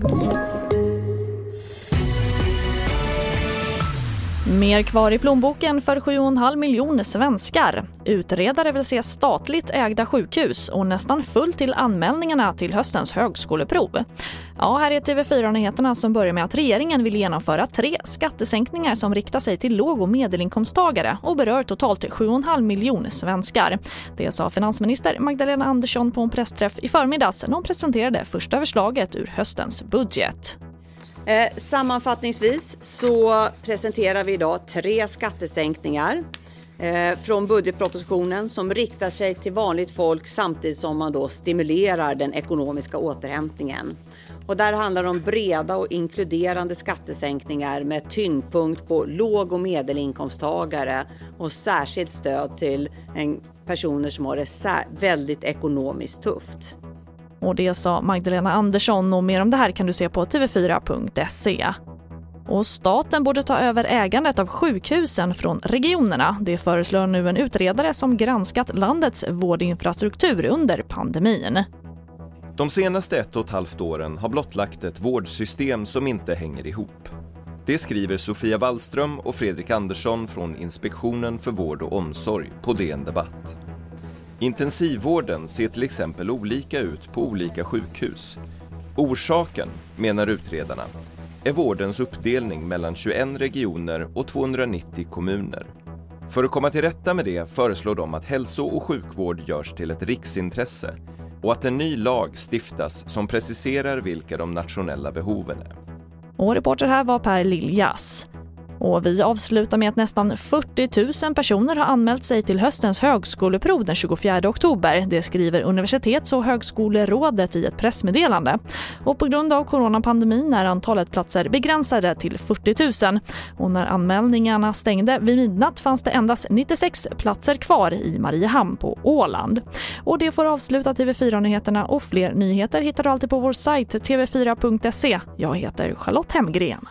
Thank you. Mer kvar i plånboken för 7,5 miljoner svenskar. Utredare vill se statligt ägda sjukhus och nästan fullt till anmälningarna till höstens högskoleprov. Ja, här är TV4-nyheterna som börjar med att regeringen vill genomföra tre skattesänkningar som riktar sig till låg och medelinkomsttagare och berör totalt 7,5 miljoner svenskar. Det sa finansminister Magdalena Andersson på en pressträff i förmiddags när hon presenterade första förslaget ur höstens budget. Eh, sammanfattningsvis så presenterar vi idag tre skattesänkningar eh, från budgetpropositionen som riktar sig till vanligt folk samtidigt som man då stimulerar den ekonomiska återhämtningen. Och där handlar det om breda och inkluderande skattesänkningar med tyngdpunkt på låg och medelinkomsttagare och särskilt stöd till en personer som har det väldigt ekonomiskt tufft. Och det sa Magdalena Andersson och mer om det här kan du se på tv4.se. Och staten borde ta över ägandet av sjukhusen från regionerna. Det föreslår nu en utredare som granskat landets vårdinfrastruktur under pandemin. De senaste ett och ett halvt åren har blottlagt ett vårdsystem som inte hänger ihop. Det skriver Sofia Wallström och Fredrik Andersson från Inspektionen för vård och omsorg på DN Debatt. Intensivvården ser till exempel olika ut på olika sjukhus. Orsaken, menar utredarna, är vårdens uppdelning mellan 21 regioner och 290 kommuner. För att komma till rätta med det föreslår de att hälso och sjukvård görs till ett riksintresse och att en ny lag stiftas som preciserar vilka de nationella behoven är. Och reporter här var Per Liljas. Och vi avslutar med att nästan 40 000 personer har anmält sig till höstens högskoleprov den 24 oktober. Det skriver Universitets och högskolerådet i ett pressmeddelande. Och på grund av coronapandemin är antalet platser begränsade till 40 000. Och när anmälningarna stängde vid midnatt fanns det endast 96 platser kvar i Mariehamn på Åland. Och det får avsluta TV4-nyheterna och fler nyheter hittar du alltid på vår sajt tv4.se. Jag heter Charlotte Hemgren.